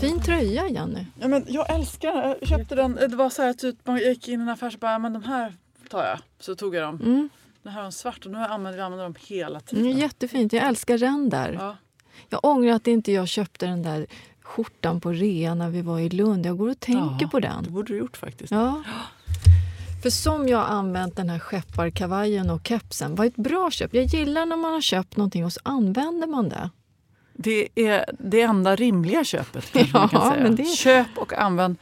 Fin tröja, Jenny. Ja, men jag älskar den. Jag köpte den. Det var så här typ, man gick in i en affär och bara, men de här tar jag. Så tog jag dem. Mm. Den här är en svart och nu använder vi använder dem hela Mm, tiden. jättefint. Jag älskar ränder. Ja. Jag ångrar att inte jag köpte den där skjortan på rea när vi var i Lund. Jag går och tänker Ja, på Det den. borde du gjort faktiskt. Ja. För som jag har använt den här skepparkavajen och kepsen var ett bra köp. Jag gillar när man har köpt någonting och så använder man det. Det är det enda rimliga köpet. Ja, kan säga. det- Köp och använd.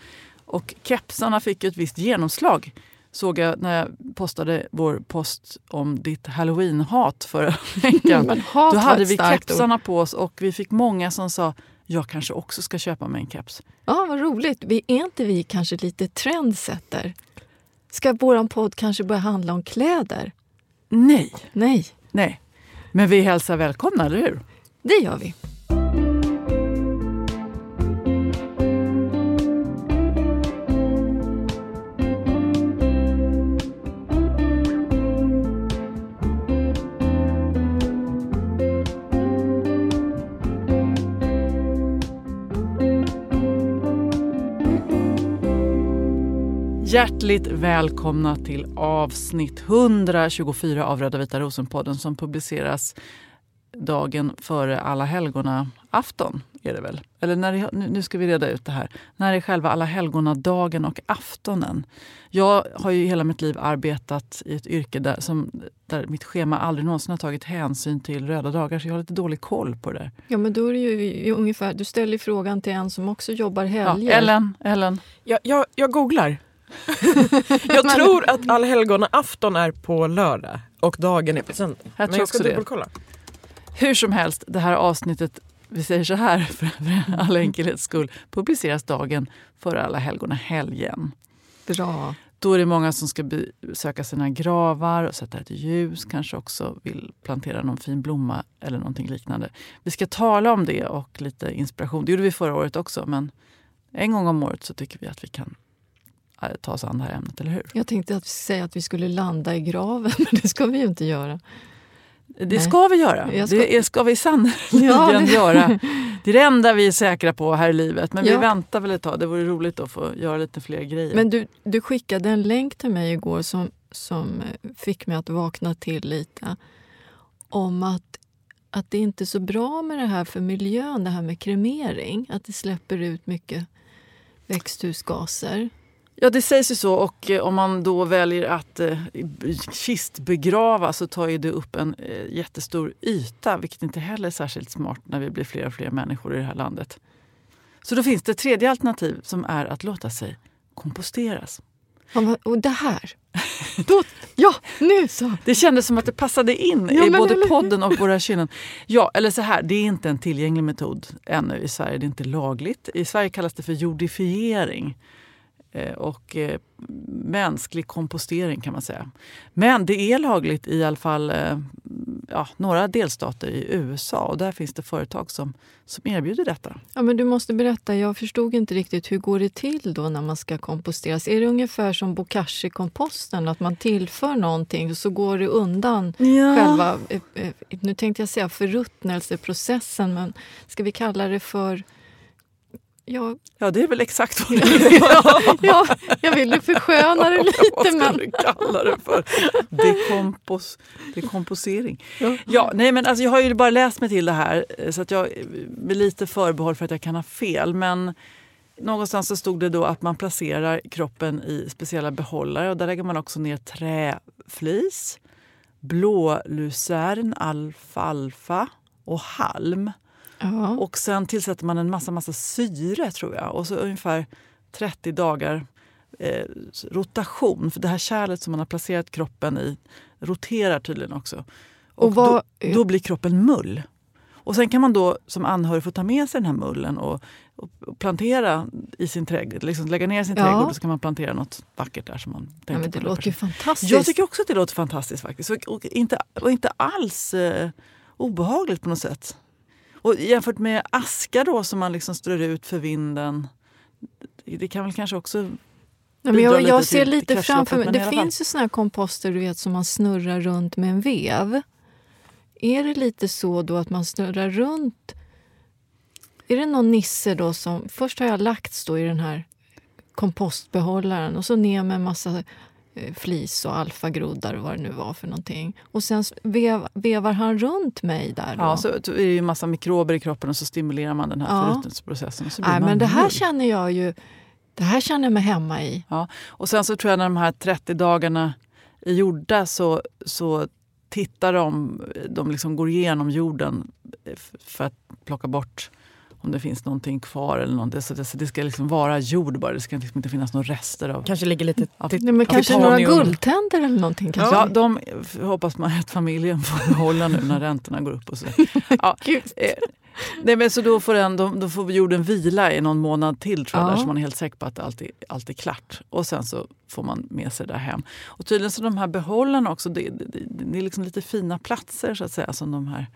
Och kepsarna fick ett visst genomslag. Såg jag när jag postade vår post om ditt halloween-hat förra veckan. Men hat Då hade vi kepsarna på oss och vi fick många som sa jag kanske också ska köpa mig en keps. Ja, vad roligt. Vi, är inte vi kanske lite trendsetter? Ska vår podd kanske börja handla om kläder? Nej, Nej, nej. Men vi hälsar välkomna, eller hur? Det gör vi. Hjärtligt välkomna till avsnitt 124 av Röda vita rosen-podden som publiceras dagen före alla helgona afton är det väl? Eller när nu ska vi reda ut det här. När är själva alla helgona-dagen och aftonen? Jag har ju hela mitt liv arbetat i ett yrke där, som, där mitt schema aldrig någonsin har tagit hänsyn till röda dagar så jag har lite dålig koll på det där. Ja, men då är det ju ungefär, du ställer frågan till en som också jobbar Ja, helger. Ellen, Ellen. Jag, jag, jag googlar. jag tror att allhelgona-afton är på lördag och dagen är på söndag. Jag Men jag ska också det. Hur som helst, det här avsnittet, vi säger så här för, för all enkelhets skull, publiceras dagen före alla helgona helgen. Bra. Då är det många som ska besöka sina gravar och sätta ett ljus, kanske också vill plantera någon fin blomma eller någonting liknande. Vi ska tala om det och lite inspiration. Det gjorde vi förra året också, men en gång om året så tycker vi att vi kan eh, ta oss an det här ämnet, eller hur? Jag tänkte att säga att vi skulle landa i graven, men det ska vi ju inte göra. Det ska vi göra. Ska- Det ska vi sannerligen Ja, det- göra. Det är det enda vi är säkra på här i livet. Men vi Ja. väntar väl ett tag. Det vore roligt att få göra lite fler grejer. Men du, du skickade en länk till mig igår som, som fick mig att vakna till lite. Om att, att det inte är så bra med det här för miljön, det här med kremering. Att det släpper ut mycket växthusgaser. Ja, det sägs ju så. Och eh, om man då väljer att eh, kistbegrava så tar ju det upp en eh, jättestor yta. Vilket inte heller är särskilt smart när vi blir fler och fler människor i det här landet. Så då finns det ett tredje alternativ som är att låta sig komposteras. Ja, Och det här! Då, ja, nu så! Det kändes som att det passade in Ja, i både eller podden och våra kynnen. Ja, eller så här, det är inte en tillgänglig metod ännu i Sverige. Det är inte lagligt. I Sverige kallas det för jordifiering. Eh, och eh, mänsklig kompostering kan man säga. Men det är lagligt i alla fall eh, ja, några delstater i USA och där finns det företag som, som erbjuder detta. Ja, men du måste berätta, jag förstod inte riktigt hur går det till då när man ska komposteras? Är det ungefär som bokashi-komposten, att man tillför någonting och så går det undan själva, eh, eh, nu tänkte jag säga förruttnelseprocessen, men ska vi kalla det för jag, Ja, det är väl exakt vad det är. ja, jag ville försköna det Vad lite ska men du kalla det för? Dekompos, dekomposering. Ja, nej, men alltså, jag har ju bara läst mig till det här eh, så att jag med lite förbehåll för att jag kan ha fel. Men någonstans så stod det då att man placerar kroppen i speciella behållare och där lägger man också ner träflis, blålucern, alfalfa och halm. Ja. Och sen tillsätter man en massa, massa syre tror jag. Och så ungefär 30 dagar eh, rotation. För det här kärlet som man har placerat kroppen i roterar tydligen också. Och, Och vad- då, då blir kroppen mull. Och sen kan man då som anhörig få ta med sig den här mullen och, och, plantera i sin trädgård. Liksom lägga ner sin Ja. trädgård och så kan man plantera något vackert där som man ja, men det låter ju fantastiskt. Jag tycker också att det låter fantastiskt faktiskt. Och, och, inte, och inte alls eh, obehagligt på något sätt. Och jämfört med aska då som man liksom strör ut för vinden. Det kan väl kanske också... Nej, men jag, jag ser lite framför mig, det finns ju såna här komposter du vet som man snurrar runt med en vev. Är det lite så då att man snurrar runt? Är det någon nisse då som... Först har jag lagts då i den här kompostbehållaren och så ner med en massa flis och alfagroddar och vad det nu var för någonting. Och sen vev, vevar han runt mig där då? Ja, så är det ju en massa mikrober i kroppen och så stimulerar man den här Ja. förruttnelseprocessen. Nej, men det här mull. känner jag ju... Det här känner jag mig hemma i. Ja. Och sen så tror jag när de här 30 dagarna är gjorda så, så tittar de, de liksom går igenom jorden f- för att plocka bort om det finns någonting kvar. eller något. Så det, så det ska liksom vara jord bara, det ska liksom inte finnas några rester av... Kanske ligger lite... Ja, till- Nej, men kanske några guldtänder eller någonting. Kanske. Ja, de hoppas man att familjen får behålla nu när räntorna går upp. och så. Ja, eh, nej, men så då får, den, då, då får jorden vila i någon månad till tror jag, Ja. där, så man är helt säker på att allt är, allt är klart. Och sen så får man med sig det hem. Och tydligen så de här behållarna också, det, det, det, det är liksom lite fina platser så att säga som de här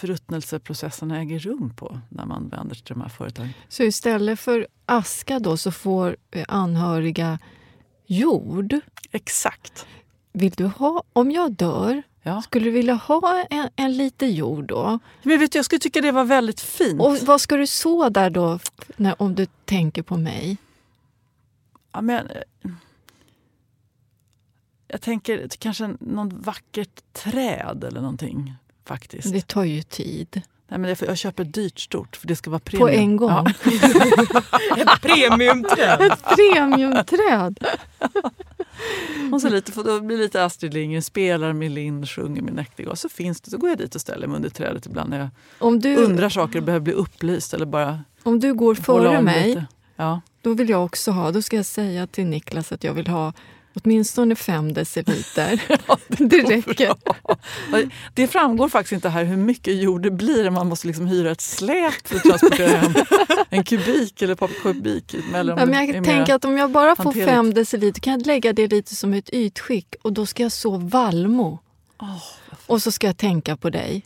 förruttnelseprocesserna äger rum på när man vänder sig till de här företagen. Så istället för aska då så får eh, anhöriga jord. Exakt. Vill du ha, om jag dör, Ja. skulle du vilja ha en, en lite jord då? Men vet du, jag skulle tycka det var väldigt fint. Och vad ska du så där då, när, om du tänker på mig? Ja, men, eh, jag tänker kanske någon vackert träd eller någonting. Faktiskt. Det tar ju tid. Nej, men jag, jag köper dyrt stort för det ska vara premium. På en gång. Ja. Ett premiumträd. Ett premiumträd! Och så lite, för då blir lite Astrid Lindgren, spelar med Linn, sjunger med näktergal. Så finns det, så går jag dit och ställer mig under trädet ibland när jag Om du, undrar saker och behöver bli upplyst eller bara om du går före om mig. Ja. då vill jag också ha. Då ska jag säga till Niklas att jag vill ha åtminstone fem deciliter. det räcker. Det framgår faktiskt inte här hur mycket jord det blir. Man måste liksom hyra ett släp för att transportera hem en kubik eller ett par kubik. Eller Ja, men jag tänker att om jag bara får hanterligt. fem deciliter kan jag lägga det lite som ett ytskick och då ska jag så vallmo. och så ska jag tänka på dig.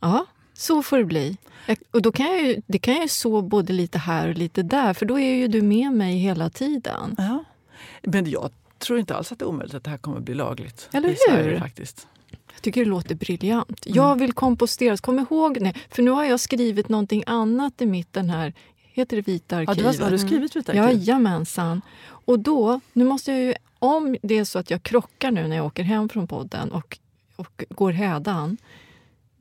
Ja, så får det bli. Jag, och då kan jag ju, det kan jag ju så både lite här och lite där för då är ju du med mig hela tiden. Ja. Men jag tror inte alls att det är omöjligt att det här kommer bli lagligt Eller i Sverige hur? faktiskt. Jag tycker det låter briljant. Jag vill komposteras. Kom ihåg, nej, för nu har jag skrivit någonting annat i mitt den här, heter det Vita Ja, arkivet? du har, har du skrivit Vita arkivet? Jajamensan. Och då, nu måste jag ju, om det är så att jag krockar nu när jag åker hem från podden och, och går hädan,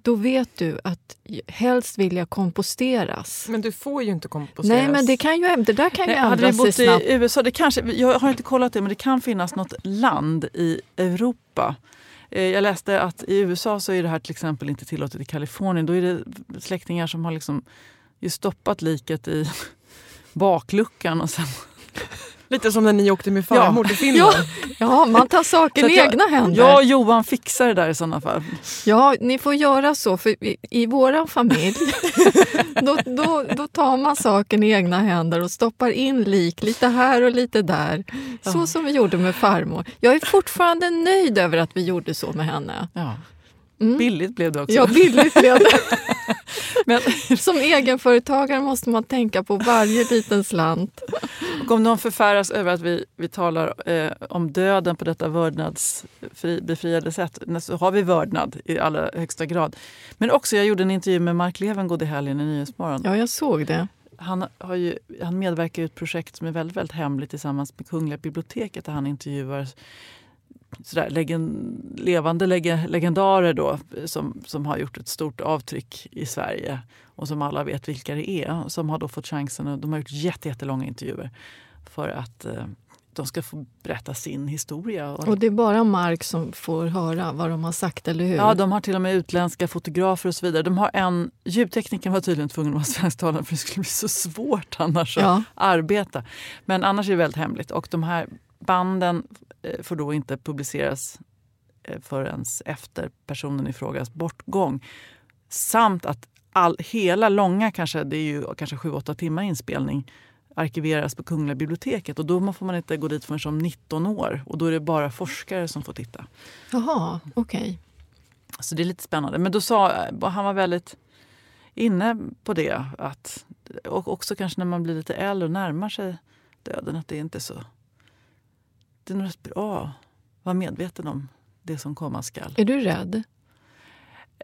då vet du att helst vill jag komposteras. Men du får ju inte komposteras. Nej, men det, kan ju, det där kan ju Nej, hade ändra vi sig bott snabbt. i USA, det kanske, jag har inte kollat det, men det kan finnas något land i Europa. Eh, Jag läste att i USA så är det här till exempel inte tillåtet i Kalifornien. Då är det släktingar som har liksom ju stoppat liket i bakluckan och sen Lite som när ni åkte med farmor till Ja, Finland. ja, man tar saken i jag- egna händer. Jag och Johan fixar det där i sådana fall. Ja, ni får göra så. För i, i vår familj då, då, då tar man saken i egna händer och stoppar in lik lite här och lite där. Så Ja. som vi gjorde med farmor. Jag är fortfarande nöjd över att vi gjorde så med henne. Ja. Mm. Billigt blev det också. Ja, billigt blev det. Men, Som egenföretagare måste man tänka på varje liten slant. och om någon förfäras över att vi, vi talar eh, om döden på detta vördnadsbefriade sätt, så har vi vördnad i allra högsta grad. Men också, jag gjorde en intervju med Mark Levengood i helgen i Nyhetsmorgon. Ja, jag såg det. han, har ju, han medverkar i ett projekt som är väldigt, väldigt hemligt tillsammans med Kungliga biblioteket där han intervjuar sådär, legend, levande leg, legendarer då, som, som har gjort ett stort avtryck i Sverige och som alla vet vilka det är. Som har då fått chansen, och de har gjort jätte, jättelånga intervjuer för att eh, de ska få berätta sin historia. Och det är bara Mark som får höra vad de har sagt, eller hur? Ja, de har till och med utländska fotografer och så vidare. De har en, ljudtekniken var tydligen tvungen att vara svensktalande för det skulle bli så svårt annars Ja. att arbeta. Men annars är det väldigt hemligt. Och de här banden får då inte publiceras eh, förrän efter personen i frågas bortgång. Samt att all, hela långa, kanske, det är ju kanske 7-8 timmar inspelning, arkiveras på Kungliga biblioteket. Och då får man inte gå dit förrän om 19 år. Och då är det bara forskare som får titta. Jaha, okej. Så det är lite spännande. Men då sa han var väldigt inne på det. Att, och också kanske när man blir lite äldre och närmar sig döden. Att det inte är så... Det är nog rätt bra att vara medveten om det som komma skall. Är du rädd?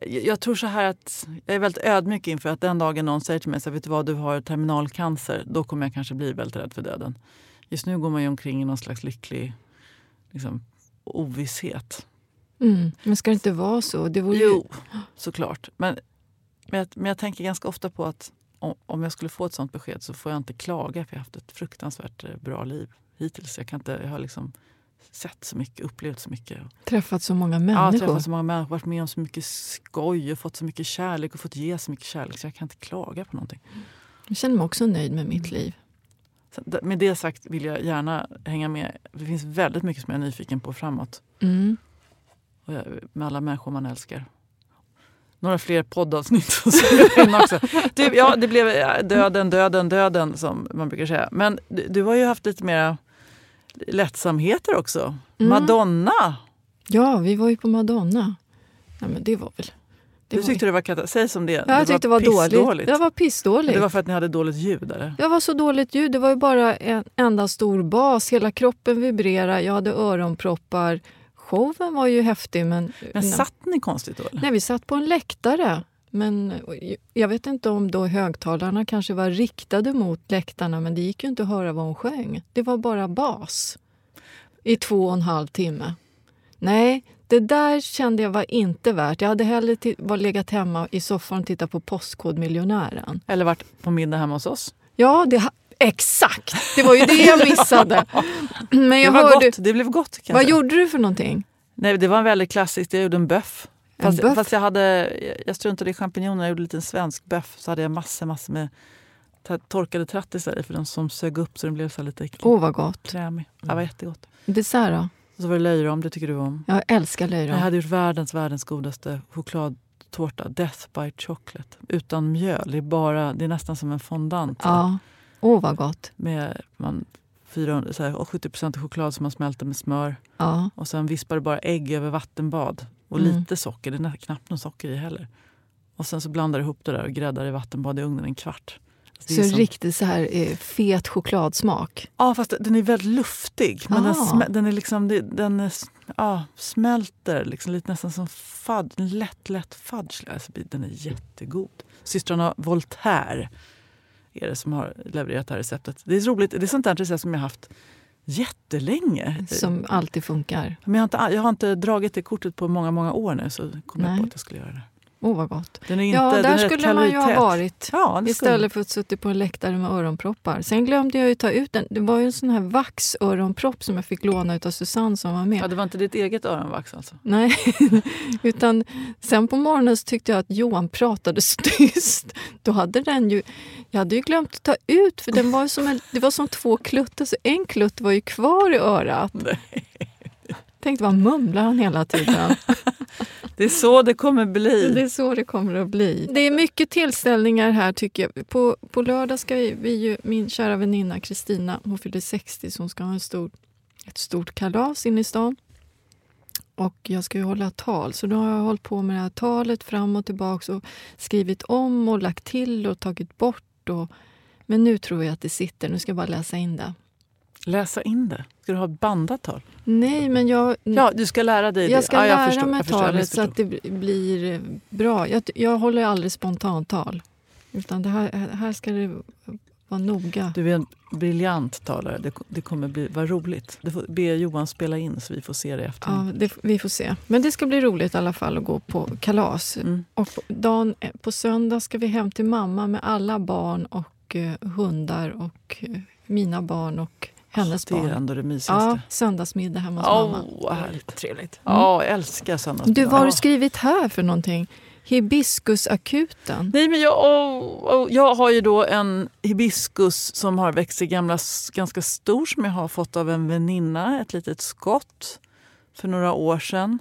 Jag, jag tror så här att jag är väldigt ödmjuk inför att den dagen någon säger till mig så vet du vad, du har terminalcancer. Då kommer jag kanske bli väldigt rädd för döden. Just nu går man ju omkring i någon slags lycklig liksom, ovisshet. Mm. Men ska det inte vara så? Det vore. Jo, såklart. Men, men, jag, men jag tänker ganska ofta på att om, om jag skulle få ett sånt besked så får jag inte klaga för jag har haft ett fruktansvärt eh, bra liv hittills. Jag, kan inte, jag har liksom sett så mycket, upplevt så mycket. Träffat så många Ja, människor. träffat så många människor, varit med om så mycket skoj och fått så mycket kärlek och fått ge så mycket kärlek så jag kan inte klaga på någonting. Jag känner mig också nöjd med mitt liv. Så d- med det sagt vill jag gärna hänga med. Det finns väldigt mycket som jag är nyfiken på framåt. Mm. Med alla människor man älskar. Några fler poddavsnitt. också. Du, ja, det blev ja, döden, döden, döden som man brukar säga. Men du, du har ju haft lite mer lättsamheter också. Mm. Madonna! Ja, vi var ju på Madonna. Nej, men det var väl... Det Du var... tyckte det var katastrof. Säg som det ja, jag tyckte det var dåligt. Det var pissdåligt. Det var för att ni hade dåligt ljud? Eller? Jag var så dåligt ljud. Det var ju bara en enda stor bas. Hela kroppen vibrerade. Jag hade öronproppar. Showen var ju häftig. Men, Men satt ni konstigt då? Eller? Nej, vi satt på en läktare. Men jag vet inte om då högtalarna kanske var riktade mot läktarna men det gick ju inte att höra vad hon sjöng. Det var bara bas i två och en halv timme. Nej, det där kände jag var inte värt. Jag hade hellre var legat hemma i soffan och tittat på Postkodmiljonären. Eller varit på middag hemma hos oss? Ja, det, exakt! Det var ju det jag missade. Men Det jag var hörde, gott. Det blev gott. Kan jag vad gjorde du för någonting? Nej, det var en väldigt klassisk. Jag gjorde en böff. Fast, fast jag, hade, jag struntade i champinjoner. Jag gjorde en liten svensk böff. Så hade jag massor, massor med torkade trattisar i för den som sög upp så den blev så lite Åh, vad gott. krämig. Det var jättegott. Dessert då? Och så var det löjrom, det tycker du om. Jag älskar Jag löjrom. hade gjort världens, världens godaste chokladtårta. Death by chocolate. Utan mjöl. Det är, bara, det är nästan som en fondant. Ja. Åh, vad gott. Med man, 400, så här, och 70 choklad som man smälter med smör. Ja. Och sen vispar du bara ägg över vattenbad. Och Mm. lite socker, det är knappt något socker i heller. Och sen så blandar du ihop det där och gräddar i vattenbad i ugnen en kvart. Alltså, Så som- riktigt så här eh, fet chokladsmak. Ja, fast den är väldigt luftig. Men den, Ah. smä- den, är liksom, den är, ja, smälter liksom lite nästan som fudge. En lätt, lätt fudge. Alltså, den är jättegod. Systrarna Voltaire är det som har levererat det här receptet. Det är roligt. Det är sånt där recept som jag har haft jättelänge. Som alltid funkar. Men jag har, inte, jag har inte dragit det kortet på många, många år nu. Så kom jag på att jag skulle göra det. Åh, vad gott. Den är inte, Ja, där skulle man ju ha varit. Ja. Istället för att suttit på en läktare med öronproppar. Sen glömde jag ju ta ut den. Det var ju en sån här vaxöronpropp som jag fick låna av Susanne som var med. Ja, det var inte ditt eget öronvax alltså? Nej, utan sen på morgonen tyckte jag att Johan pratade så tyst. Då hade den ju, jag hade ju glömt att ta ut, för den var som en, det var som två kluttar, så en klutt var ju kvar i örat. Tänkte, vad mumlar han hela tiden? Det är så det kommer bli. Det är så det kommer att bli. Det är mycket tillställningar här tycker jag. På, på lördag ska vi, vi ju, min kära väninna Kristina, hon fyller 60 så hon ska ha en stor, ett stort kalas inne i stan. Och jag ska ju hålla tal, så då har jag hållit på med det här talet fram och tillbaka och skrivit om och lagt till och tagit bort. Och, men nu tror jag att det sitter, nu ska jag bara läsa in det. Läsa in det. Ska du ha ett bandat tal? Nej, men jag... Ja, du ska lära dig Jag det. ska ja, lära förstår, mig jag förstår, jag talet så att det bl- blir eh, bra. Jag, jag håller aldrig spontantal. Utan det här, här ska det var noga. Du är en briljant talare. Det, det kommer bli vara roligt. Du får be Johan spela in så vi får se det efter. Ja, det, vi får se. Men det ska bli roligt i alla fall att gå på kalas. Mm. Och på, dagen, eh, på söndag ska vi hem till mamma med alla barn och eh, hundar och eh, mina barn och hennes det är barn. ändå det mysigaste. Ja, söndagsmiddag hemma hos Åh, mamma. härligt. Trevligt. Ja, jag älskar söndagsmiddag. Du, vad har du skrivit här för någonting? Hibiskusakuten. Nej, men jag, åh, åh, jag har ju då en hibiskus som har växt sig gamla, ganska stor som jag har fått av en väninna, ett litet skott för några år sedan.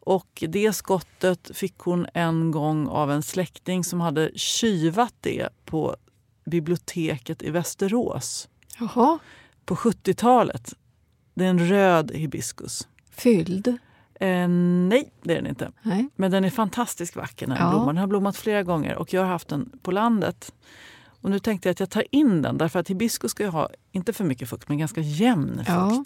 Och det skottet fick hon en gång av en släkting som hade kyvat det på biblioteket i Västerås Jaha, på 70-talet. Det är en röd hibiskus. fylld. Eh, nej, det är den inte. Nej. Men den är fantastiskt vacker den Ja. blommar. Den har blommat flera gånger och jag har haft den på landet. Och nu tänkte jag att jag tar in den därför att hibiskus ska ju ha, inte för mycket fukt, men ganska jämn fukt. Ja.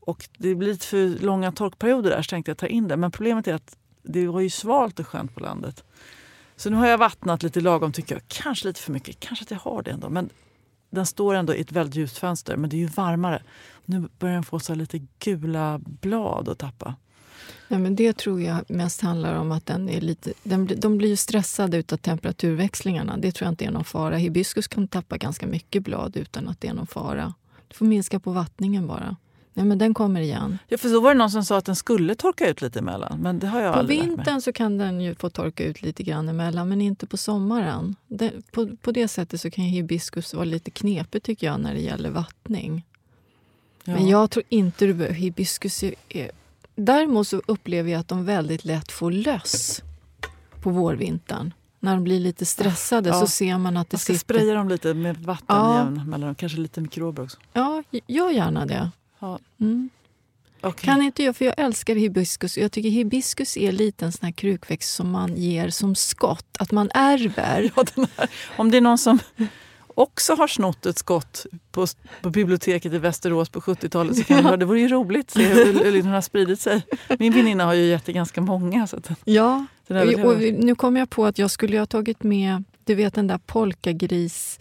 Och det blir lite för långa torkperioder där så tänkte jag ta in den. Men problemet är att det var ju svalt och skönt på landet. Så nu har jag vattnat lite lagom tycker jag. Kanske lite för mycket, kanske att jag har det ändå. Men den står ändå i ett väldigt ljust fönster, men det är ju varmare. Nu börjar den få så lite gula blad att tappa. Ja, men det tror jag mest handlar om att den är lite, den, de blir ju stressade av temperaturväxlingarna. Det tror jag inte är någon fara. Hibiskus kan tappa ganska mycket blad utan att det är någon fara. Du får minska på vattningen bara. Nej, men den kommer igen. Ja, för så var det någon som sa att den skulle torka ut lite emellan. Men det har jag På vintern så kan den ju få torka ut lite grann emellan, men inte på sommaren. Det, på, på det sättet så kan hibiskus vara lite knepigt tycker jag när det gäller vattning. Ja. Men jag tror inte du behöver hibiskus. Är, är, däremot så upplever jag att de väldigt lätt får löss på vårvintern. När de blir lite stressade Ja. så ser man att det Man ska sitter... spraya dem lite med vatten Ja. jämn mellan Kanske lite mikrober också. Ja, gör gärna det. Ja. Mm. Okej. Kan inte jag, för jag älskar hibiskus. Jag tycker hibiskus är lite en sån här krukväxt som man ger som skott, att man ärver. Ja, här. Om det är någon som också har snott ett skott på, på biblioteket i Västerås på 70-talet så kan höra. Det vore ju roligt att se hur, hur den har spridit sig. Min väninna har ju gett det ganska många. Så att, Ja, och vi- nu kom jag på att jag skulle ha tagit med du vet den där polkagris...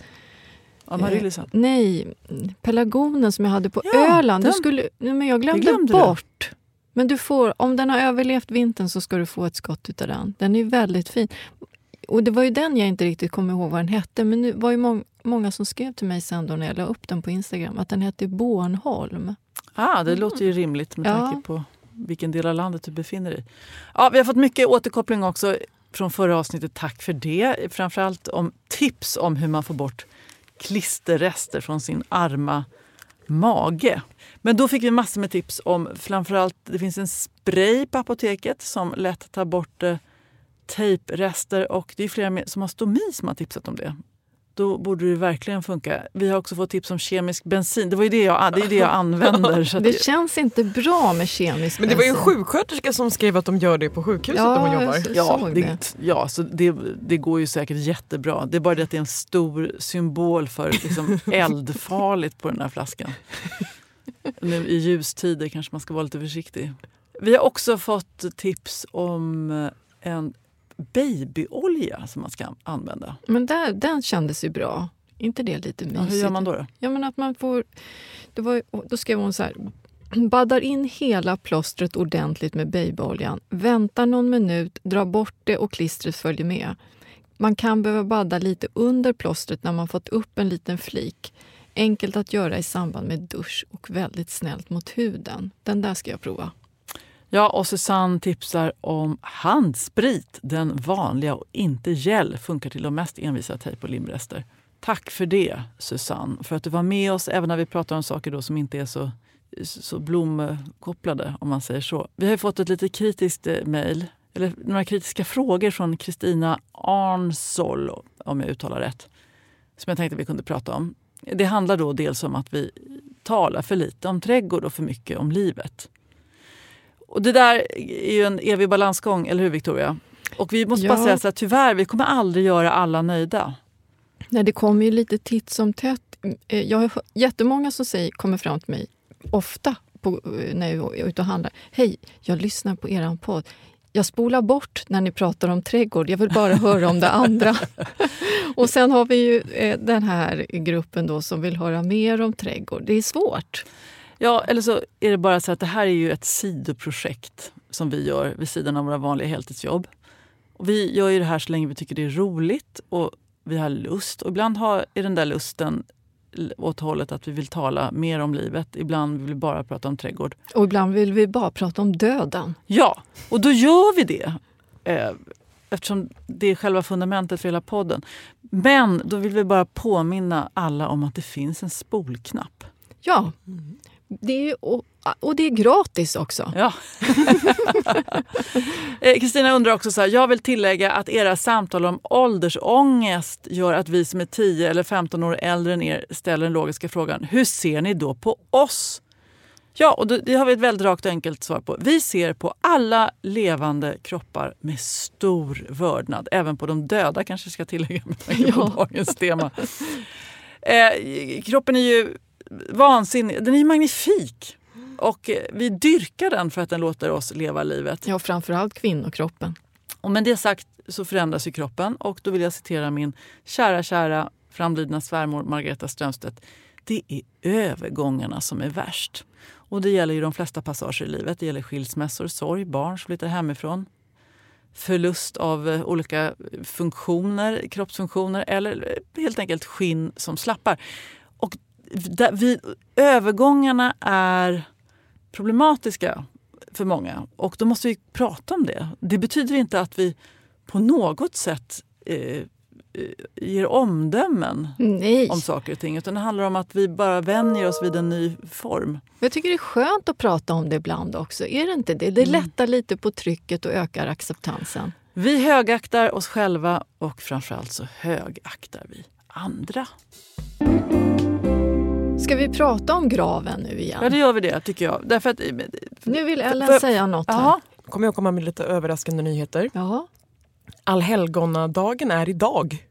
Amaryllis. Eh, nej, pelargonen som jag hade på Ja, Öland. Du den- skulle, nej, men jag glömde, glömde du. bort. Men du får, om den har överlevt vintern så ska du få ett skott utav den. Den är väldigt fin. Och det var ju den jag inte riktigt kom ihåg vad den hette. Men det var ju mång, många som skrev till mig sen då när jag la upp den på Instagram att den hette Bornholm. Ah, det låter ju rimligt med Ja. tanke på vilken del av landet du befinner dig i. Ja, vi har fått mycket återkoppling också från förra avsnittet. Tack för det. Framförallt om tips om hur man får bort klisterrester från sin arma mage. Men då fick vi massor med tips om framförallt det finns en spray på apoteket som lätt tar bort eh, tejprester och det är flera med- som har stomi som har tipsat om det. Då borde det verkligen funka. Vi har också fått tips om kemisk bensin. Det var ju det jag, det är det jag använder. Så att Det känns inte bra med kemisk Men det var ju en bensin. sjuksköterska som skrev att de gör det på sjukhuset Ja, där jobbar. så- Ja, det, det. ja så det, det går ju säkert jättebra. Det är bara det att det är en stor symbol för liksom eldfarligt på den här flaskan. Nu i ljustider kanske man ska vara lite försiktig. Vi har också fått tips om en babyolja som man ska använda. Men där, den kändes ju bra. inte det lite Ja, mysigt? hur gör man då? då? Ja, men att man får... Det var, då skrev hon så här. Baddar in hela plåstret ordentligt med babyoljan. Väntar någon minut, dra bort det och klistret följer med. Man kan behöva badda lite under plåstret när man fått upp en liten flik. Enkelt att göra i samband med dusch och väldigt snällt mot huden. Den där ska jag prova. Ja, och Susanne tipsar om handsprit. Den vanliga och inte gel funkar till de mest envisa tejp och limrester. Tack för det, Susanne, för att du var med oss även när vi pratar om saker då som inte är så, så blomkopplade, om man säger så. Vi har ju fått ett lite kritiskt eh, mejl, eller några kritiska frågor från Kristina Arnsol, om jag uttalar rätt, som jag tänkte vi kunde prata om. Det handlar då dels om att vi talar för lite om trädgård och för mycket om livet. Och det där är ju en evig balansgång, eller hur Victoria? Och vi måste bara Ja. säga så här, tyvärr, vi kommer aldrig göra alla nöjda. Nej, det kommer ju lite titt som tätt. Eh, Jag har jättemånga som säger, kommer fram till mig ofta på, eh, när jag är ute och handlar. Hej, jag lyssnar på er podd. Jag spolar bort när ni pratar om trädgård. Jag vill bara höra om det andra. Och sen har vi ju eh, den här gruppen då som vill höra mer om trädgård. Det är svårt. Ja, eller så är det bara så att det här är ju ett sidoprojekt som vi gör vid sidan av våra vanliga heltidsjobb. Och vi gör ju det här så länge vi tycker det är roligt och vi har lust. Och ibland har, är den där lusten åt hållet att vi vill tala mer om livet. Ibland vill vi bara prata om trädgård. Och ibland vill vi bara prata om döden. Ja, och då gör vi det. Eh, eftersom det är själva fundamentet för hela podden. Men då vill vi bara påminna alla om att det finns en spolknapp. Ja, det är, och, och det är gratis också. Ja. Eh, Kristina undrar också så här, jag vill tillägga att era samtal om åldersångest gör att vi som är 10 eller 15 år äldre än er ställer den logiska frågan, hur ser ni då på oss? Ja, och det har vi ett väldigt rakt och enkelt svar på. Vi ser på alla levande kroppar med stor vördnad. Även på de döda kanske jag ska tillägga med tanke på Ja. dagens tema. Eh, kroppen är ju vansinnig. Den är magnifik. Och eh, vi dyrkar den för att den låter oss leva livet. Ja, framförallt kvinnokroppen. Och med det sagt så förändras ju kroppen och då vill jag citera min kära, kära framlidna svärmor Margareta Strömstedt. Det är övergångarna som är värst. Och det gäller ju de flesta passager i livet. Det gäller skilsmässor, sorg, barn som flyttar hemifrån, förlust av eh, olika funktioner, kroppsfunktioner eller eh, helt enkelt skinn som slappar. Vi, övergångarna är problematiska för många och då måste vi prata om det. Det betyder inte att vi på något sätt eh, eh, ger omdömen Nej. om saker och ting utan det handlar om att vi bara vänjer oss vid en ny form. Jag tycker det är skönt att prata om det ibland också. Är det inte det? Det lättar lite på trycket och ökar acceptansen. Vi högaktar oss själva och framförallt så högaktar vi andra. Ska vi prata om graven nu igen? Ja, det gör vi det tycker jag. Därför att, Nu vill Ellen För- säga något här. Jaha. Kommer jag komma med lite överraskande nyheter. Ja. Allhelgonadagen är idag.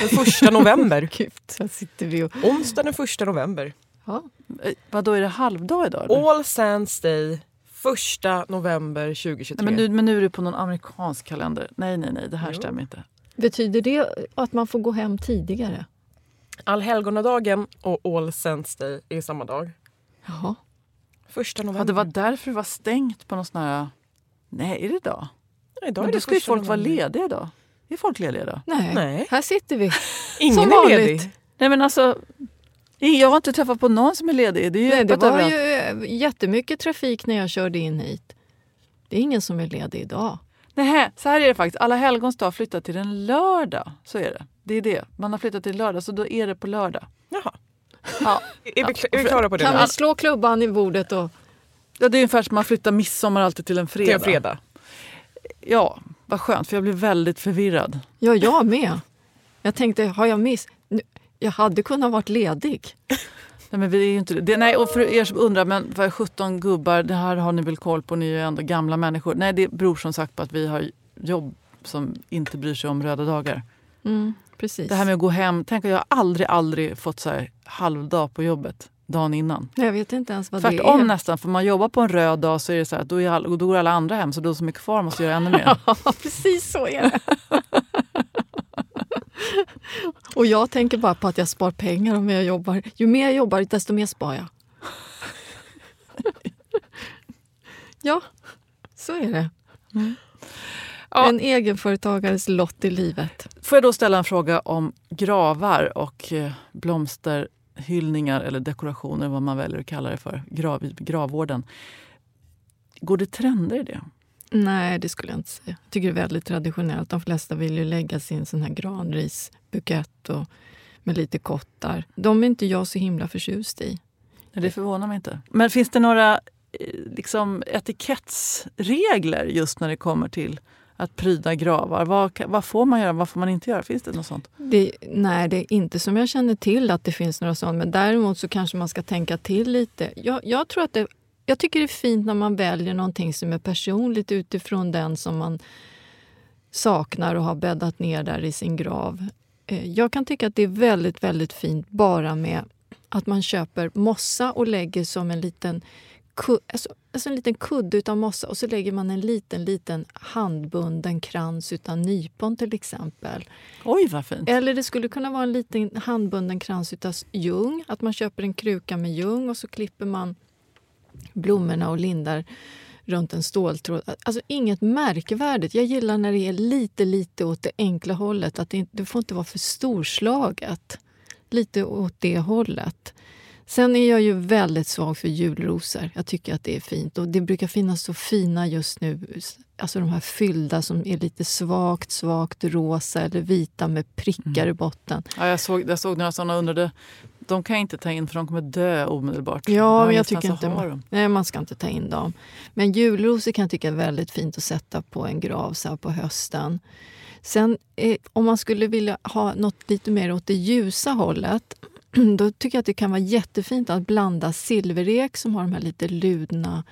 Den första november. Gud, här sitter vi och... Onsdag den första november. Ja. Eh, Vad då är det halvdag idag? Eller? All Saints Day, första november 2023. Nej, men, nu, men nu är du på någon amerikansk kalender. Nej, nej, nej, det här Jo. stämmer inte. Betyder det att man får gå hem tidigare? Allhelgonadagen och All Saints Day är samma dag. Jaha. Första Ja, november. det var därför det var stängt på någon sån här... Nej, är det idag? Nej, idag är Men det då ska ju folk vara lediga idag. Är folk lediga idag? Nej. Nej. här sitter vi. Ingen Som är vanligt. ledig. Nej, men alltså... Jag har inte träffat på någon som är ledig. Det är ju Nej, det var överallt. ju eh, jättemycket trafik när jag körde in hit. Det är ingen som är ledig idag. Nej, så här är det faktiskt. Alla helgons dag flyttat till en lördag. Så är det. Det är det. Man har flyttat till lördag, så då är det på lördag. Jaha. Ja, Är vi, är vi klara på det? Kan nu? vi slå klubban i bordet och... ja det är ungefär som man flyttar midsommar alltid till en fredag. Till en fredag. Ja, vad skönt, för jag blir väldigt förvirrad. Ja, jag med. Jag tänkte, har jag miss... Jag hade kunnat varit ledig. Nej, men vi är ju inte det. Nej, och för er som undrar, men vad är 17 gubbar? Det här har ni väl koll på, ni är ju ändå gamla människor. Nej, det beror som sagt på att vi har jobb som inte bryr sig om röda dagar. Mm, precis. Det här med att gå hem, tänk att jag aldrig, aldrig fått så här halvdag på jobbet dagen innan. Jag vet inte ens vad Tvärtom det är. nästan, för man jobbar på en röd dag så är det så här, då, är all, då går alla andra hem så är det så mycket kvar måste göra ännu mer. Ja, precis så är det. Och jag tänker bara på att jag spar pengar om jag jobbar. Ju mer jag jobbar, desto mer spar jag. Ja, så är det. Ja. En egenföretagares lott i livet. Får jag då ställa en fråga om gravar och eh, blomsterhyllningar eller dekorationer, vad man väljer att kalla det för, grav, gravvården. Går det trender i det? Nej, det skulle jag inte säga. Jag tycker det är väldigt traditionellt. De flesta vill ju lägga sin sån här granrisbukett och med lite kottar. De är inte jag så himla förtjust i. Nej, Det förvånar mig inte. Men finns det några eh, liksom, etikettsregler just när det kommer till att pryda gravar? Vad, vad får man göra, vad får man inte göra? Finns det något sånt? Det, nej, det är inte som jag känner till att det finns några sånt. Men däremot så kanske man ska tänka till lite. Jag, jag, tror att det, jag tycker det är fint när man väljer någonting som är personligt utifrån den som man saknar och har bäddat ner där i sin grav. Eh, jag kan tycka att det är väldigt, väldigt fint bara med att man köper mossa och lägger som en liten alltså, alltså en liten kudde utav mossa och så lägger man en liten, liten handbunden krans utan nypon till exempel. Oj, vad fint. Eller det skulle kunna vara en liten handbunden krans utav ljung. Att man köper en kruka med ljung och så klipper man blommorna och lindar runt en ståltråd. Alltså inget märkvärdigt. Jag gillar när det är lite, lite åt det enkla hållet. Att det, det får inte vara för storslaget. Lite åt det hållet. Sen är jag ju väldigt svag för julrosor. Jag tycker att det är fint. Och Det brukar finnas så fina just nu. Alltså de här fyllda som är lite svagt, svagt rosa eller vita med prickar Mm. i botten. Ja, jag, såg, jag såg några sådana och undrade. De kan jag inte ta in för de kommer dö omedelbart. Ja, men jag tycker inte man, nej, man ska inte ta in dem. Men julrosor kan jag tycka är väldigt fint att sätta på en grav så här på hösten. Sen eh, om man skulle vilja ha något lite mer åt det ljusa hållet då tycker jag att det kan vara jättefint att blanda silverek som har de här lite ludna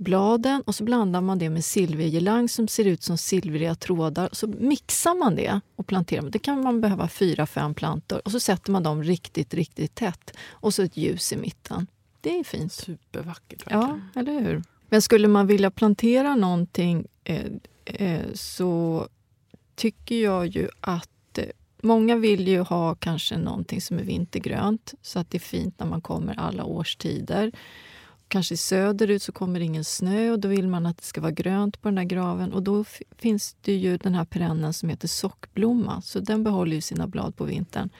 bladen och så blandar man det med silvergelang som ser ut som silvriga trådar. Så mixar man det och planterar. Det kan man behöva fyra, fem plantor och så sätter man dem riktigt, riktigt tätt. Och så ett ljus i mitten. Det är fint. Supervackert. Ja, eller hur? Men skulle man vilja plantera någonting eh, eh, så tycker jag ju att många vill ju ha kanske någonting som är vintergrönt så att det är fint när man kommer alla årstider. Kanske söderut så kommer det ingen snö och då vill man att det ska vara grönt på den där graven. Och då finns det ju den här perennen som heter sockblomma. Så den behåller ju sina blad på vintern.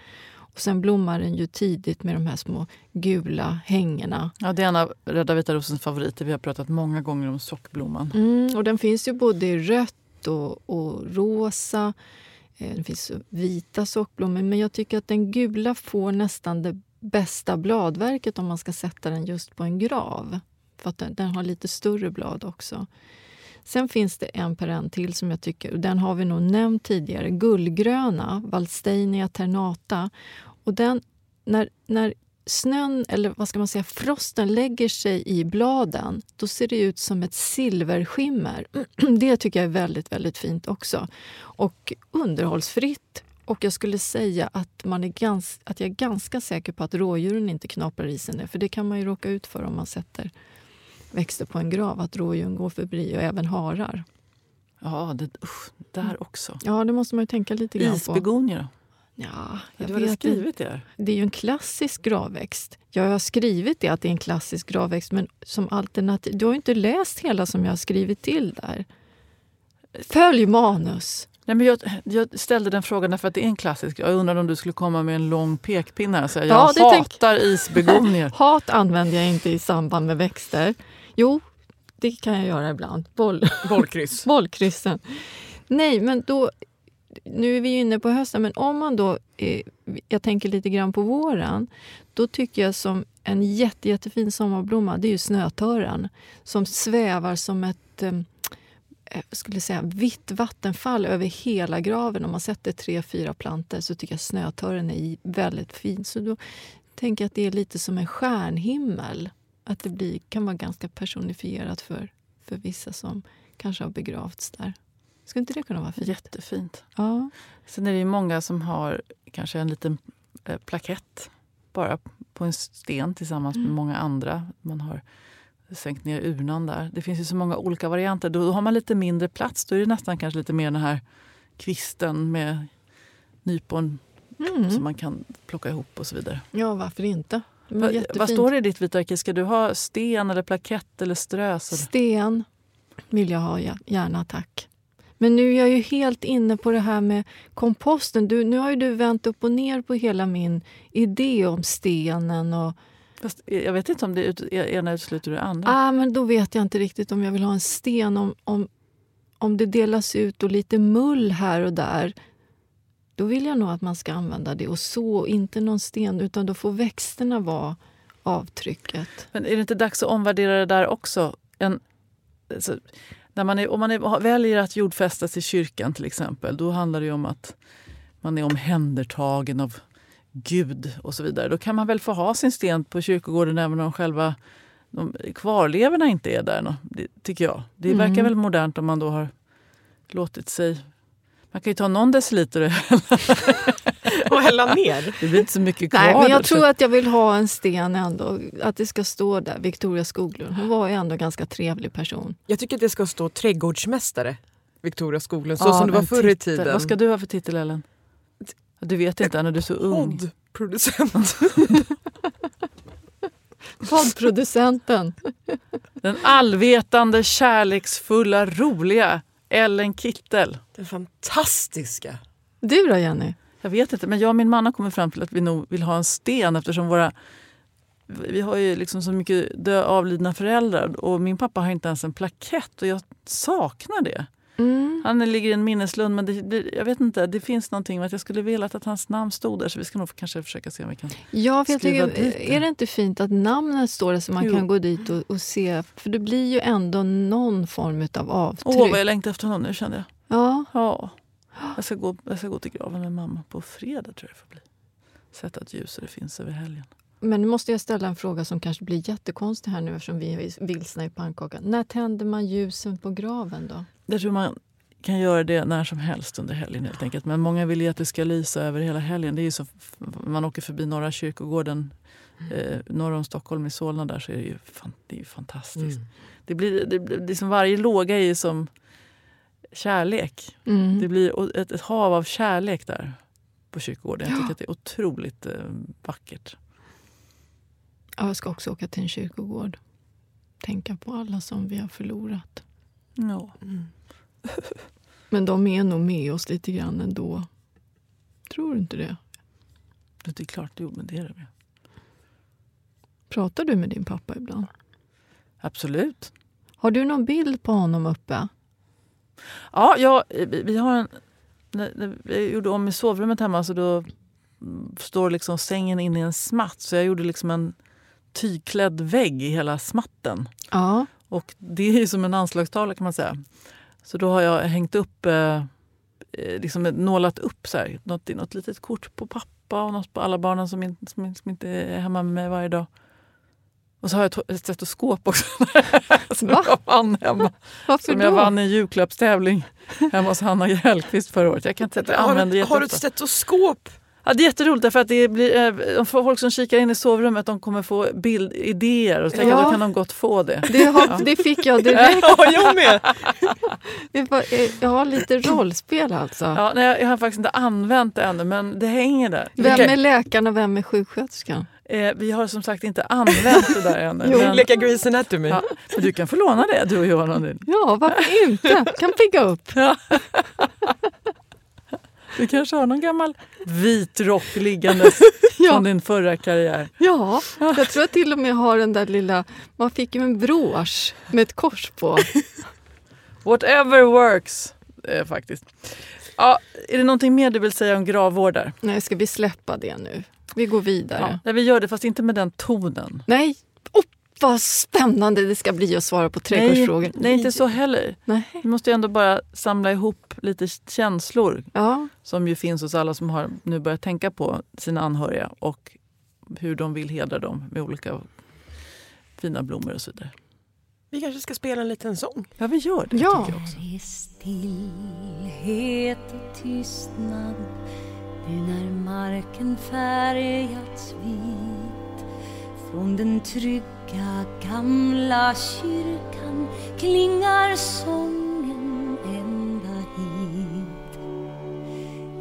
Och sen blommar den ju tidigt med de här små gula hängena. Ja, det är en av Rädda Vita Rosens favoriter. Vi har pratat många gånger om sockblomman. Mm, och den finns ju både i rött och, och rosa. Eh, det finns vita sockblommor. Men jag tycker att den gula får nästan det bästa bladverket om man ska sätta den just på en grav. För att den, den har lite större blad också. Sen finns det en perenn till som jag tycker, och den har vi nog nämnt tidigare, gullgröna, Valsteinia ternata. Och den, när, när snön, eller vad ska man säga, frosten lägger sig i bladen, då ser det ut som ett silverskimmer. Det tycker jag är väldigt, väldigt fint också. Och underhållsfritt. Och jag skulle säga att, man är gans, att jag är ganska säker på att rådjuren inte knaprar i sig det. För det kan man ju råka ut för om man sätter växter på en grav, att rådjuren går förbi och även harar. Ja, det, usch, där också. Ja, det måste man ju tänka lite grann på. Isbegonier då? Ja, jag Du hade vet skrivit det? Det är ju en klassisk gravväxt. Jag har skrivit det att det är en klassisk gravväxt, men som alternativ... Du har ju inte läst hela som jag har skrivit till där. Följ manus! Nej, men jag, jag ställde den frågan därför att det är en klassisk. Jag undrade om du skulle komma med en lång pekpinne här och säga Ja, jag det tänk- hatar isbegonier. Hat använder jag inte i samband med växter. Jo, det kan jag göra ibland. Boll, Bollkryss. bollkryssen. Nej, men då... Nu är vi ju inne på hösten, men om man då... Eh, jag tänker lite grann på våren. Då tycker jag som en jätte, jättefin sommarblomma, det är ju snötören. Som svävar som ett eh, eh skulle säga, vitt vattenfall över hela graven. Om man sätter tre, fyra plantor så tycker jag snötören är väldigt fin. Så då tänker jag att det är lite som en stjärnhimmel. Att det blir, kan vara ganska personifierat för, för vissa som kanske har begravts där. Skulle inte det kunna vara fint? Jättefint. Ja. Sen är det ju många som har kanske en liten eh, plakett bara på en sten tillsammans Mm. med många andra. Man har sänkt ner urnan där. Det finns ju så många olika varianter. Då har man lite mindre plats. Då är det nästan kanske lite mer den här kvisten med nypon Mm. som man kan plocka ihop och så vidare. ja, varför inte? Va, vad står det i ditt vita arkiv? Ska du ha sten eller plakett eller strös? Eller? Sten vill jag ha, gärna tack. Men nu är jag ju helt inne på det här med komposten. Du, nu har ju du vänt upp och ner på hela min idé om stenen. Och, Fast jag vet inte om det ut, ena utesluter det andra. ah, men då vet jag inte riktigt om jag vill ha en sten. Om, om, om det delas ut och lite mull här och där då vill jag nog att man ska använda det och så, inte någon sten. Utan då får växterna vara avtrycket. Men är det inte dags att omvärdera det där också? En, alltså, när man är, om man är, väljer att jordfästas i kyrkan till exempel, då handlar det om att man är omhändertagen av Gud och så vidare. Då kan man väl få ha sin sten på kyrkogården även om själva de kvarlevorna inte är där, det, tycker jag. Det verkar Mm. väl modernt om man då har låtit sig... Man kan ju ta någon deciliter Och och hälla ner. Det blir inte så mycket kvar. Nej, men där, jag så- tror att jag vill ha en sten ändå. Att det ska stå där, Victoria Skoglund. Hon var ju ändå en ganska trevlig person. Jag tycker att det ska stå trädgårdsmästare Victoria Skoglund, så Ja, som det var förr i tiden. Vad ska du ha för titel Ellen? Du vet inte när du är så ung. Poddproducent. Poddproducenten. Den allvetande, kärleksfulla, roliga Ellen Kittel. Den fantastiska. Du då Jenny? Jag vet inte, men jag och min man har kommit fram till att vi nog vill ha en sten eftersom våra vi har ju liksom så mycket dö, avlidna föräldrar och min pappa har inte ens en plakett och jag saknar det. Mm. Han ligger i en minneslund men det, det, jag vet inte, det finns någonting med att jag skulle vilja att hans namn stod där så vi ska nog kanske försöka se om vi kan... Ja, för jag Skriva tycker, dit är det inte fint att namnet står där så man Jo. kan gå dit och, och se? För det blir ju ändå någon form av avtryck. Åh, vad jag längtar efter honom nu kände jag. Ja, Ja. Jag ska, gå, jag ska gå till graven med mamma på fredag tror jag det får bli. Sätta ett ljus så det finns över helgen. Men nu måste jag ställa en fråga som kanske blir jättekonstig här nu eftersom vi är vilsna i pannkakan. När tänder man ljusen på graven då? Jag tror man kan göra det när som helst under helgen helt enkelt. Men många vill ju att det ska lysa över hela helgen. Det är ju så, man åker förbi Norra kyrkogården eh, norr om Stockholm i Solna där så är det ju, fan, det är ju fantastiskt. Mm. Det blir, det, det är som varje låga är ju som kärlek. Mm. Det blir ett, ett hav av kärlek där på kyrkogården. Jag tycker att det är otroligt eh, vackert. Ja, jag ska också åka till en kyrkogård. Tänka på alla som vi har förlorat. Ja. Men de är nog med oss lite grann ändå. Tror du inte det? Det är klart, jo, men det är det. med. Pratar du med din pappa ibland? Absolut. Har du någon bild på honom uppe? Ja, ja vi, vi har en... När, när vi gjorde om i sovrummet hemma så då mm, står liksom sängen inne i en smatt. Så jag gjorde liksom en tygklädd vägg i hela smatten. Ja. Och det är ju som en anslagstavla kan man säga. Så då har jag hängt upp, eh, eh, liksom nålat upp så här, något, något litet kort på pappa och något på alla barnen som, in, som, som inte är hemma med mig varje dag. Och så har jag ett, stetoskop också som Va? jag vann hemma. Varför Som då? jag vann i en julklappstävling hemma hos Hanna Hellquist förra året. Jag kan inte jag Har, använder har du ett stetoskop? Ja, det är jätteroligt därför att det blir, eh, folk som kikar in i sovrummet de kommer få bildidéer och jag, Ja. då kan de gott få det. Det, har, det fick jag direkt. Ja, jag med! Eh, Jag har lite rollspel alltså. Ja, nej, jag har faktiskt inte använt det ännu men det hänger där. Vem är läkaren och vem är sjuksköterskan? Eh, vi har som sagt inte använt det där ännu. Jo. men, Leka Grey's Anatomy. ja, men du kan få låna det du och du- Ja, varför inte? Kan pigga upp. Du kanske har någon gammal vit rock liggandes Ja. från din förra karriär. Ja, jag tror jag till och med har den där lilla... Man fick ju en brosch med ett kors på. Whatever works, eh, faktiskt. Ja, är det någonting mer du vill säga om gravvårdar? Nej, ska vi släppa det nu? Vi går vidare. Ja, vi gör det fast inte med den tonen. Nej, vad spännande det ska bli att svara på trädgårdsfrågor. Nej, nej, inte så heller. Nej. Vi måste ju ändå bara samla ihop lite känslor Ja, som ju finns hos alla som har nu börjat tänka på sina anhöriga och hur de vill hedra dem med olika fina blommor och så vidare. Vi kanske ska spela en liten sång. Ja, vi gör det. Ja. tycker jag också. Är stillhet och tystnad nu när marken färgats vit från den trygga gamla kyrkan klingar sången ända hit.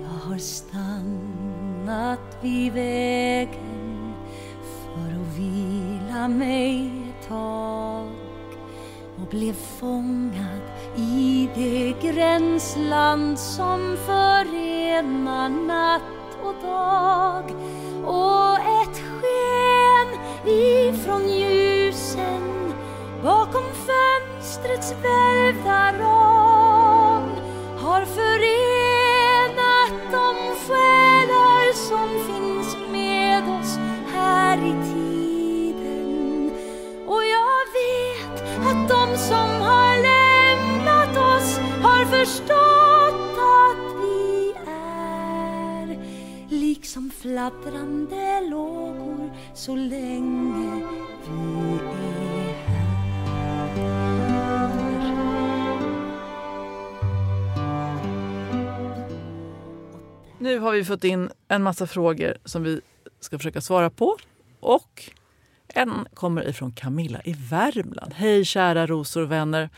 Jag har stannat vid vägen för att vila mig ett tag och blev fångad i det gränsland som förenar natt och dag och ett sken ifrån ljusen bakom fönstrets välvda ram har förenat de själar som finns med oss här i tiden. Och jag vet att de som har lämnat oss har förstått som fladdrande lågor så länge vi är här. Nu Nu har vi fått in en massa frågor som vi ska försöka svara på. Och en kommer ifrån Camilla i Värmland. Hej kära rosor och vänner.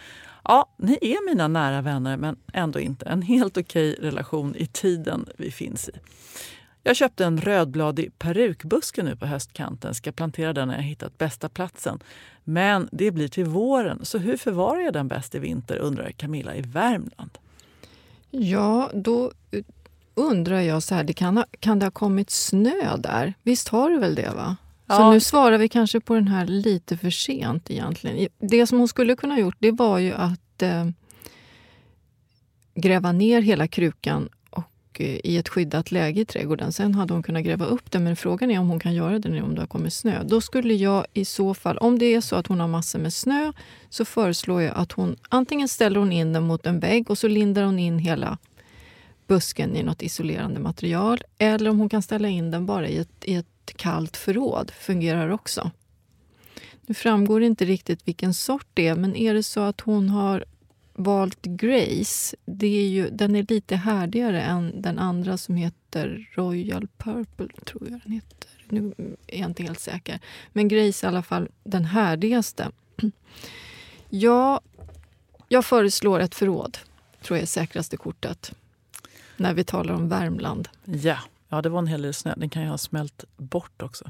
Ja, ni är mina nära vänner men ändå inte en helt okej relation i tiden vi finns i. Jag köpte en rödbladig perukbuske nu på höstkanten. Ska plantera den när jag hittat bästa platsen. Men det blir till våren, så hur förvarar jag den bäst i vinter? undrar Camilla i Värmland. Ja, då undrar jag så här, det kan, ha, kan det ha kommit snö där? Visst har det väl det? va? Så Ja. nu svarar vi kanske på den här lite för sent egentligen. Det som hon skulle kunna ha gjort det var ju att eh, gräva ner hela krukan i ett skyddat läge i trädgården. Sen hade hon kunnat gräva upp den, men frågan är om hon kan göra det nu om det har kommit snö. Då skulle jag i så fall, om det är så att hon har massor med snö, så föreslår jag att hon antingen ställer hon in den mot en vägg och så lindar hon in hela busken i något isolerande material. Eller om hon kan ställa in den bara i ett, i ett kallt förråd. fungerar också. Nu framgår inte riktigt vilken sort det är, men är det så att hon har valt Grace, det är ju, den är lite härdigare än den andra som heter Royal Purple, tror jag den heter. Nu är jag inte helt säker. Men Grace är i alla fall den härdigaste. Ja, jag föreslår ett förråd, tror jag är säkraste kortet. När vi talar om Värmland. Ja, ja det var en hel del snö. Den kan ju ha smält bort också.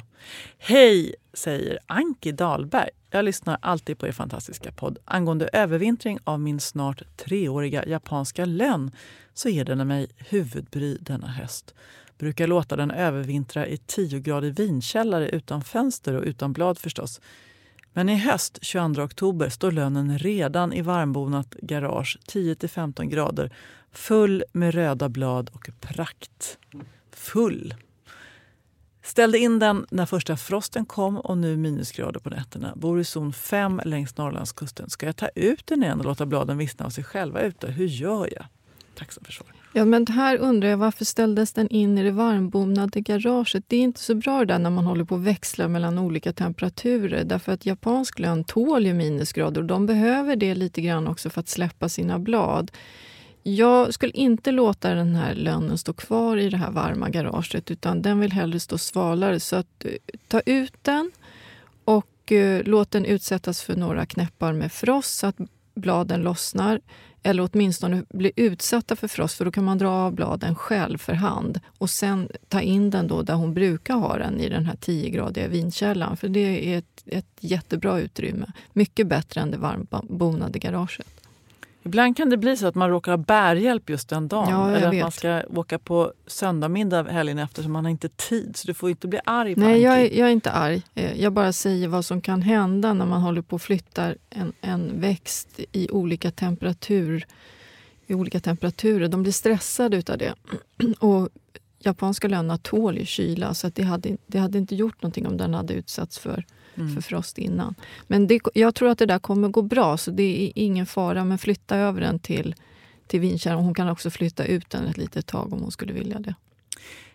Hej, säger Anki Dahlberg. Jag lyssnar alltid på er fantastiska podd. Angående övervintring av min snart treåriga japanska lönn så ger den mig huvudbry denna höst. Brukar låta den övervintra i 10-gradig vinkällare utan fönster och utan blad förstås. Men i höst, 22 oktober, står lönnen redan i varmbonat garage 10-15 grader full med röda blad och prakt. Full! Ställde in den när första frosten kom och nu minusgrader på nätterna. Bor i zon 5 längs Norrlandskusten. Ska jag ta ut den igen och låta bladen vissna av sig själva ute? Hur gör jag? Tacksam för svaret. Ja, men här undrar jag varför ställdes den in i det varmbonade garaget? Det är inte så bra det där när man håller på att växla mellan olika temperaturer. Därför att japansk lön tål ju minusgrader och de behöver det lite grann också för att släppa sina blad. Jag skulle inte låta den här lönnen stå kvar i det här varma garaget utan den vill hellre stå svalare. Så att, eh, ta ut den och eh, låt den utsättas för några knäppar med frost så att bladen lossnar. Eller åtminstone bli utsatta för frost för då kan man dra av bladen själv för hand. Och sen ta in den då där hon brukar ha den, i den här 10-gradiga vinkällan. För det är ett, ett jättebra utrymme. Mycket bättre än det varmbonade garaget. Ibland kan det bli så att man råkar ha bärhjälp just den dagen. Ja, Eller att vet. man ska åka på söndagmiddag helgen efter så man har inte tid. Så du får inte bli arg Nej, jag är, jag är inte arg. Eh, Jag bara säger vad som kan hända när man håller på och flyttar en, en växt i olika, temperatur, i olika temperaturer. De blir stressade utav det. Och japanska lönnar tål ju kyla så att det, hade, det hade inte gjort någonting om den hade utsatts för, Mm. för frost innan. Men det, jag tror att det där kommer gå bra, så det är ingen fara. Men flytta över den till, till vinkärran. Hon kan också flytta ut den ett litet tag om hon skulle vilja det.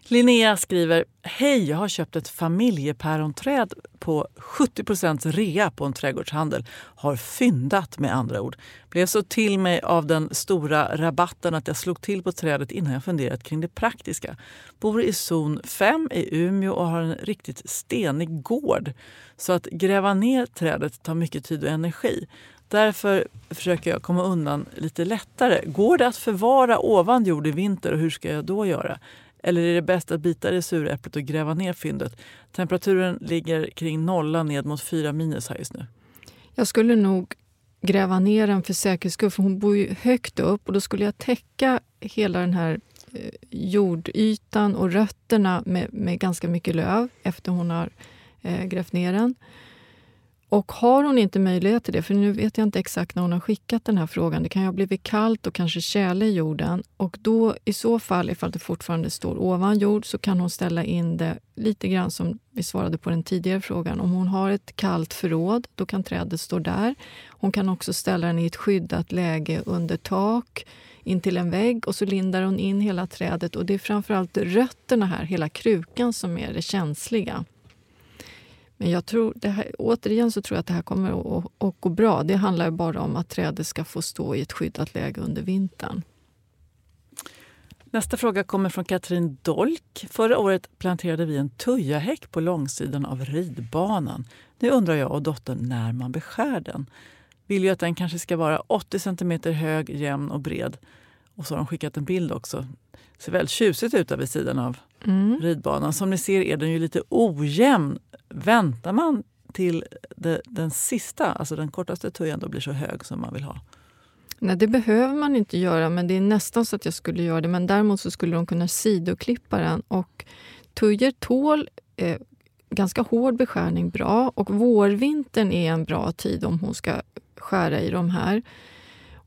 Linnea skriver Hej, jag har köpt ett familjepäronträd på 70% rea på en trädgårdshandel. Har fyndat med andra ord. Blev så till mig av den stora rabatten att jag slog till på trädet innan jag funderat kring det praktiska. Bor i zon 5 i Umeå och har en riktigt stenig gård. Så att gräva ner trädet tar mycket tid och energi. Därför försöker jag komma undan lite lättare. Går det att förvara ovan jord i vinter och hur ska jag då göra? Eller är det bäst att bita i det sura äpplet och gräva ner fyndet? Temperaturen ligger kring nollan ned mot fyra minus här just nu. Jag skulle nog gräva ner den för säkerhets skull, för hon bor ju högt upp och då skulle jag täcka hela den här eh, jordytan och rötterna med, med ganska mycket löv efter hon har eh, grävt ner den. Och har hon inte möjlighet till det, för nu vet jag inte exakt när hon har skickat den här frågan, det kan ju ha blivit kallt och kanske tjäle i jorden. Och då i så fall, ifall det fortfarande står ovan jord, så kan hon ställa in det lite grann som vi svarade på den tidigare frågan. Om hon har ett kallt förråd, då kan trädet stå där. Hon kan också ställa den i ett skyddat läge under tak, in till en vägg och så lindar hon in hela trädet. Och det är framförallt rötterna här, hela krukan, som är det känsliga. Men jag tror, det här, återigen så tror jag att det här kommer att, att, gå bra. Det handlar ju bara om att trädet ska få stå i ett skyddat läge under vintern. Nästa fråga kommer från Katrin Dolk. Förra året planterade vi en tujahäck på långsidan av ridbanan. Nu undrar jag och dottern när man beskär den. Vill ju att den kanske ska vara 80 cm hög, jämn och bred. Och så har de skickat en bild också. ser väldigt tjusigt ut där vid sidan av Mm. ridbanan. Som ni ser är den ju lite ojämn. Väntar man till det, den sista, alltså den kortaste tujan, då blir så hög som man vill ha? Nej, det behöver man inte göra, men det är nästan så att jag skulle göra det. Men däremot så skulle de kunna sidoklippa den. Och tujor tål eh, ganska hård beskärning bra och vårvintern är en bra tid om hon ska skära i de här.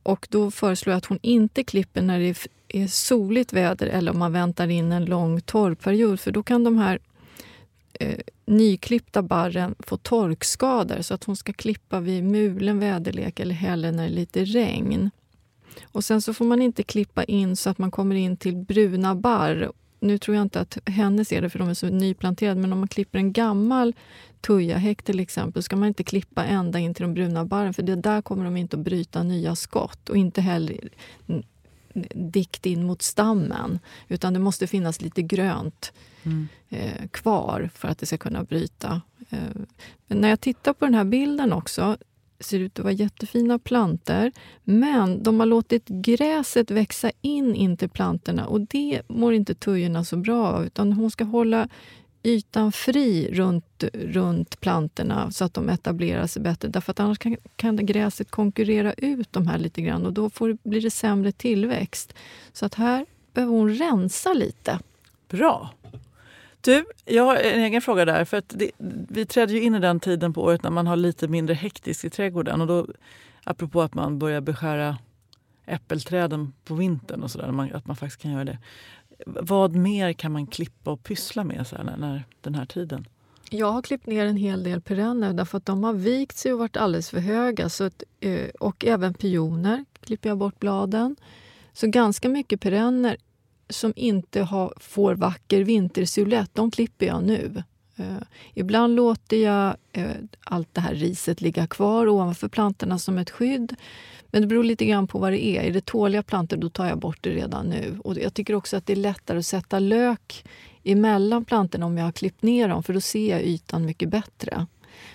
Och då föreslår jag att hon inte klipper när det är soligt väder eller om man väntar in en lång torrperiod för då kan de här eh, nyklippta barren få torkskador så att hon ska klippa vid mulen väderlek eller hellre när det är lite regn. Och sen så får man inte klippa in så att man kommer in till bruna barr. Nu tror jag inte att hennes är det för de är så nyplanterade men om man klipper en gammal tujahäck till exempel ska man inte klippa ända in till de bruna barren för det där kommer de inte att bryta nya skott och inte heller dikt in mot stammen utan det måste finnas lite grönt eh, kvar för att det ska kunna bryta. Eh, men när jag tittar på den här bilden också ser ut att vara jättefina planter men de har låtit gräset växa in intill plantorna och det mår inte tujorna så bra av utan hon ska hålla ytan fri runt, runt plantorna så att de etablerar sig bättre. Därför att annars kan, kan gräset konkurrera ut de här lite grann och då får, blir det sämre tillväxt. Så att här behöver hon rensa lite. Bra. Du, jag har en egen fråga där. För att det, vi trädde ju in i den tiden på året när man har lite mindre hektiskt i trädgården. Och då, apropå att man börjar beskära äppelträden på vintern och sådär, att man faktiskt kan göra det. Vad mer kan man klippa och pyssla med så här, när, när den här tiden? Jag har klippt ner en hel del perenner därför att de har vikt sig och varit alldeles för höga. Så att, eh, och även pioner klipper jag bort bladen. Så ganska mycket perenner som inte har, får vacker vintersilhuett, de klipper jag nu. Eh, ibland låter jag eh, allt det här riset ligga kvar ovanför plantorna som ett skydd. Men det beror lite grann på vad det är. Är det tåliga plantor då tar jag bort det redan nu. Och jag tycker också att det är lättare att sätta lök emellan plantorna om jag har klippt ner dem för då ser jag ytan mycket bättre.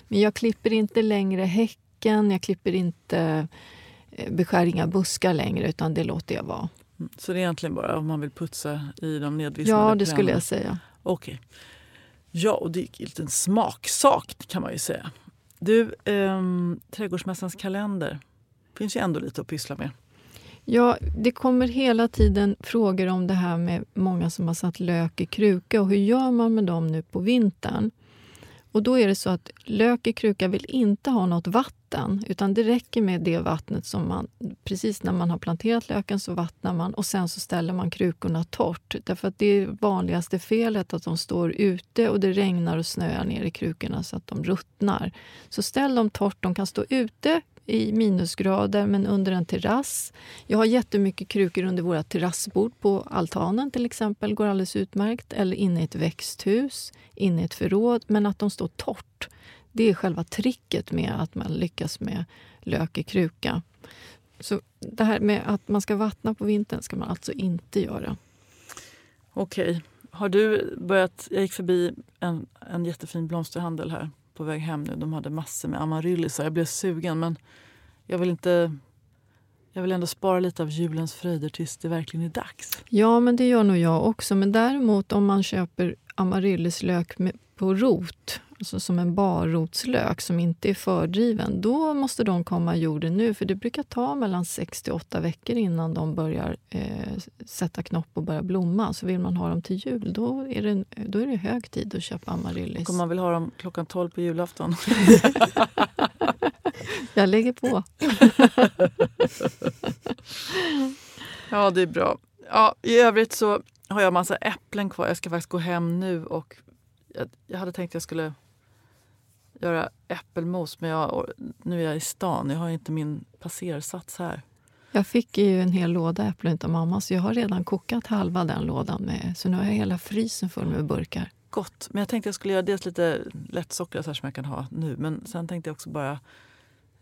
Men jag klipper inte längre häcken, jag klipper inte eh, beskär inga buskar längre utan det låter jag vara. Mm, Så det är egentligen bara om man vill putsa i de nedvissnade Ja, det skulle perennerna? jag säga. Okej. Ja, och det är en liten smaksak kan man ju säga. Du, ehm, Trädgårdsmästarens kalender finns ju ändå lite att pyssla med. Ja, det kommer hela tiden frågor om det här med många som har satt lök i kruka och hur gör man med dem nu på vintern? Och då är det så att lök i kruka vill inte ha något vatten utan det räcker med det vattnet som man... Precis när man har planterat löken så vattnar man och sen så ställer man krukorna torrt. Därför att det är vanligaste felet att de står ute och det regnar och snöar ner i krukorna så att de ruttnar. Så ställ dem torrt. De kan stå ute i minusgrader men under en terrass. Jag har jättemycket krukor under våra terrassbord på altanen till exempel. går alldeles utmärkt. Eller inne i ett växthus, inne i ett förråd. Men att de står torrt. Det är själva tricket med att man lyckas med lök i kruka. Så det här med att man ska vattna på vintern ska man alltså inte göra. Okej. Har du börjat... Jag gick förbi en, en jättefin blomsterhandel här på väg hem nu. De hade massor med amaryllisar. Jag blev sugen men jag vill inte... Jag vill ändå spara lite av julens fröjder tills det verkligen är dags. Ja, men det gör nog jag också. Men däremot om man köper amaryllislök med- på rot, alltså som en barrotslök som inte är fördriven, då måste de komma i jorden nu. För det brukar ta mellan 6 till 8 veckor innan de börjar eh, sätta knopp och börja blomma. Så vill man ha dem till jul, då är det, då är det hög tid att köpa amaryllis. Om man vill ha dem klockan 12 på julafton. Jag lägger på. Ja, det är bra. Ja, I övrigt så har jag massa äpplen kvar. Jag ska faktiskt gå hem nu och jag, jag hade tänkt att jag skulle göra äppelmos men jag, nu är jag i stan. Jag har inte min passersats här. Jag fick ju en hel låda äpplen av mamma så jag har redan kokat halva den lådan med. Så nu har jag hela frysen full med burkar. Gott. Men jag tänkte jag skulle göra dels lite lättsockrat här som jag kan ha nu. Men sen tänkte jag också bara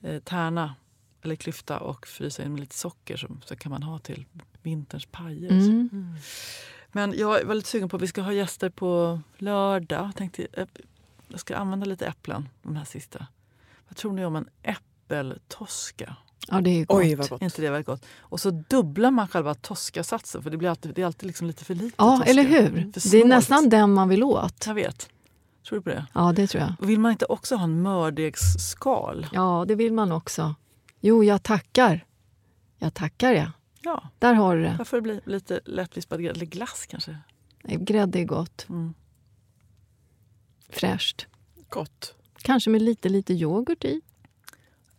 eh, tärna eller klyfta och frysa in med lite socker så, så kan man ha till vinterns pajer. Mm. Men jag var lite sugen på att vi ska ha gäster på lördag. Jag tänkte äpp- jag ska använda lite äpplen, de här sista. Vad tror ni om en äppeltoska? Ja, det är gott. Oj vad gott. Är inte det väldigt gott? Och så dubblar man själva toskasatsen för det, blir alltid, det är alltid liksom lite för lite Ja, toska. eller hur? Det är nästan den man vill åt. Jag vet. Tror du på det? Ja, det tror jag. Och vill man inte också ha en mördegsskal? Ja, det vill man också. Jo, jag tackar. Jag tackar, ja. Ja, Där har du det. varför det blir lite lättvispad grädde. Eller glass kanske? Nej, Grädde är gott. Mm. Fräscht. Gott. Kanske med lite, lite yoghurt i.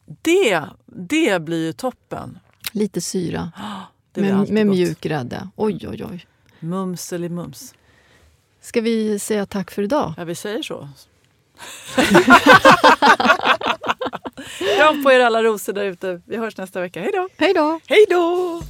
Det, det blir ju toppen. Lite syra. Blir med med mjuk grädde. Oj, oj, oj. Mums eller mums. Ska vi säga tack för idag? Ja, vi säger så. Kram på er alla rosor där ute. Vi hörs nästa vecka. Hej då! Hej då! Hej då!